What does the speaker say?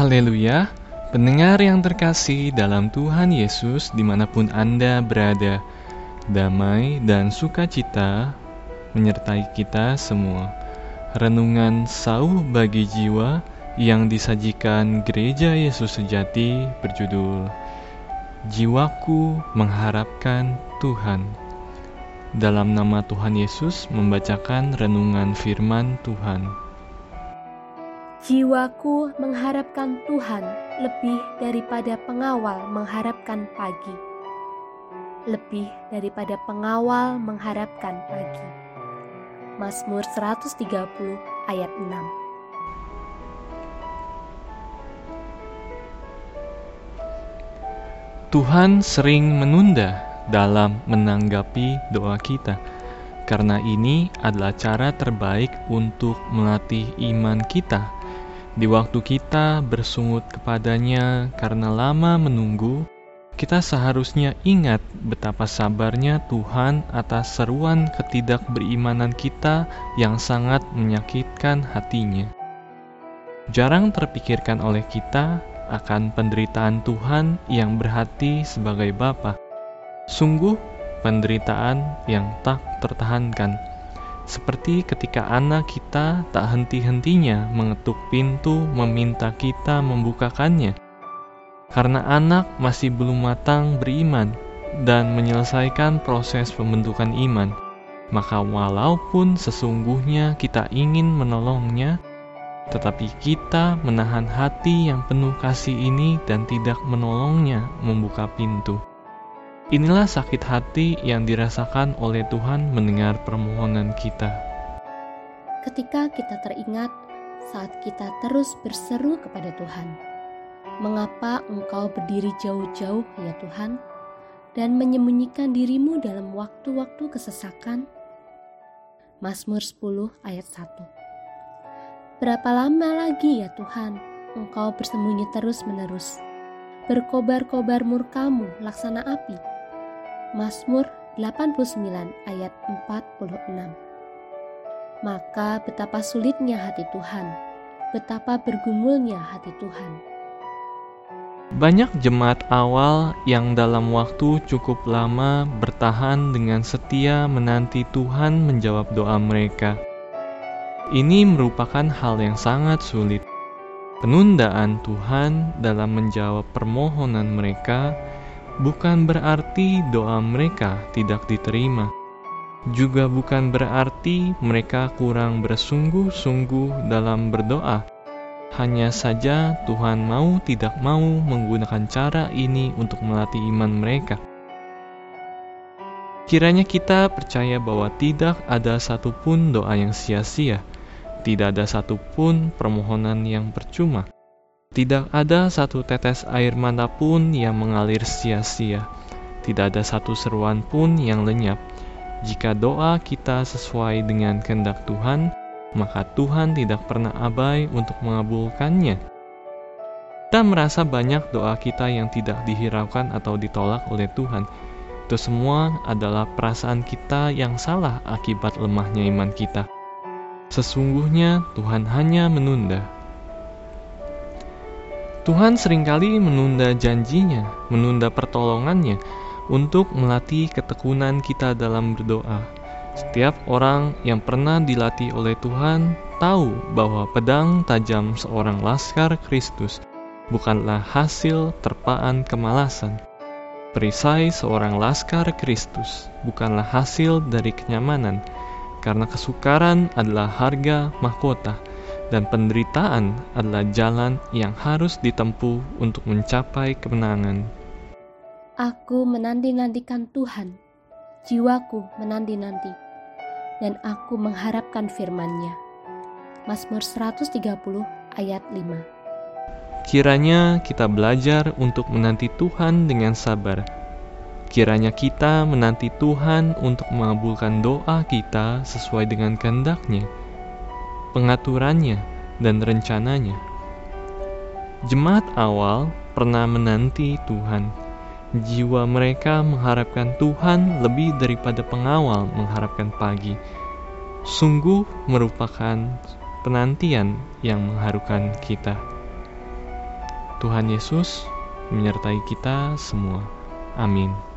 Haleluya, pendengar yang terkasih dalam Tuhan Yesus di mana pun Anda berada, damai dan sukacita menyertai kita semua. Renungan sauh bagi jiwa yang disajikan Gereja Yesus Sejati berjudul Jiwaku Mengharapkan Tuhan. Dalam nama Tuhan Yesus membacakan renungan firman Tuhan. Jiwaku mengharapkan Tuhan lebih daripada pengawal mengharapkan pagi. Lebih daripada pengawal mengharapkan pagi. Mazmur 130 ayat 6. Tuhan sering menunda dalam menanggapi doa kita. Karena ini adalah cara terbaik untuk melatih iman kita di waktu kita bersungut kepadanya karena lama menunggu, kita seharusnya ingat betapa sabarnya Tuhan atas seruan ketidakberimanan kita yang sangat menyakitkan hatinya. Jarang terpikirkan oleh kita akan penderitaan Tuhan yang berhati sebagai Bapa. Sungguh penderitaan yang tak tertahankan seperti ketika anak kita tak henti-hentinya mengetuk pintu meminta kita membukakannya. Karena anak masih belum matang beriman dan menyelesaikan proses pembentukan iman, maka walaupun sesungguhnya kita ingin menolongnya, tetapi kita menahan hati yang penuh kasih ini dan tidak menolongnya membuka pintu. Inilah sakit hati yang dirasakan oleh Tuhan mendengar permohonan kita. Ketika kita teringat saat kita terus berseru kepada Tuhan, "Mengapa Engkau berdiri jauh-jauh, ya Tuhan, dan menyembunyikan dirimu dalam waktu-waktu kesesakan?" Mazmur 10 ayat 1 Berapa lama lagi ya Tuhan Engkau bersembunyi terus-menerus? Berkobar-kobar murkamu laksana api Mazmur 89 ayat 46 Maka betapa sulitnya hati Tuhan, betapa bergumulnya hati Tuhan. Banyak jemaat awal yang dalam waktu cukup lama bertahan dengan setia menanti Tuhan menjawab doa mereka. Ini merupakan hal yang sangat sulit. Penundaan Tuhan dalam menjawab permohonan mereka bukan berarti doa mereka tidak diterima, juga bukan berarti mereka kurang bersungguh-sungguh dalam berdoa. Hanya saja Tuhan mau tidak mau menggunakan cara ini untuk melatih iman mereka. Kiranya kita percaya bahwa tidak ada satupun doa yang sia-sia, tidak ada satupun permohonan yang percuma. Tidak ada satu tetes air mata pun yang mengalir sia-sia. Tidak ada satu seruan pun yang lenyap. Jika doa kita sesuai dengan kehendak Tuhan, maka Tuhan tidak pernah abai untuk mengabulkannya. Kita merasa banyak doa kita yang tidak dihiraukan atau ditolak oleh Tuhan. Itu semua adalah perasaan kita yang salah akibat lemahnya iman kita. Sesungguhnya Tuhan hanya menunda Tuhan sering kali menunda janjinya, menunda pertolongannya untuk melatih ketekunan kita dalam berdoa. Setiap orang yang pernah dilatih oleh Tuhan tahu bahwa pedang tajam seorang laskar Kristus bukanlah hasil terpaan kemalasan. Perisai seorang laskar Kristus bukanlah hasil dari kenyamanan, karena kesukaran adalah harga mahkota dan penderitaan adalah jalan yang harus ditempuh untuk mencapai kemenangan. Aku menanti-nantikan Tuhan, jiwaku menanti-nanti, dan aku mengharapkan firman-Nya. Mazmur 130 ayat 5 Kiranya kita belajar untuk menanti Tuhan dengan sabar. Kiranya kita menanti Tuhan untuk mengabulkan doa kita sesuai dengan kehendaknya pengaturannya, dan rencananya. Jemaat awal pernah menanti Tuhan. Jiwa mereka mengharapkan Tuhan lebih daripada pengawal mengharapkan pagi. Sungguh merupakan penantian yang mengharukan kita. Tuhan Yesus menyertai kita semua. Amin.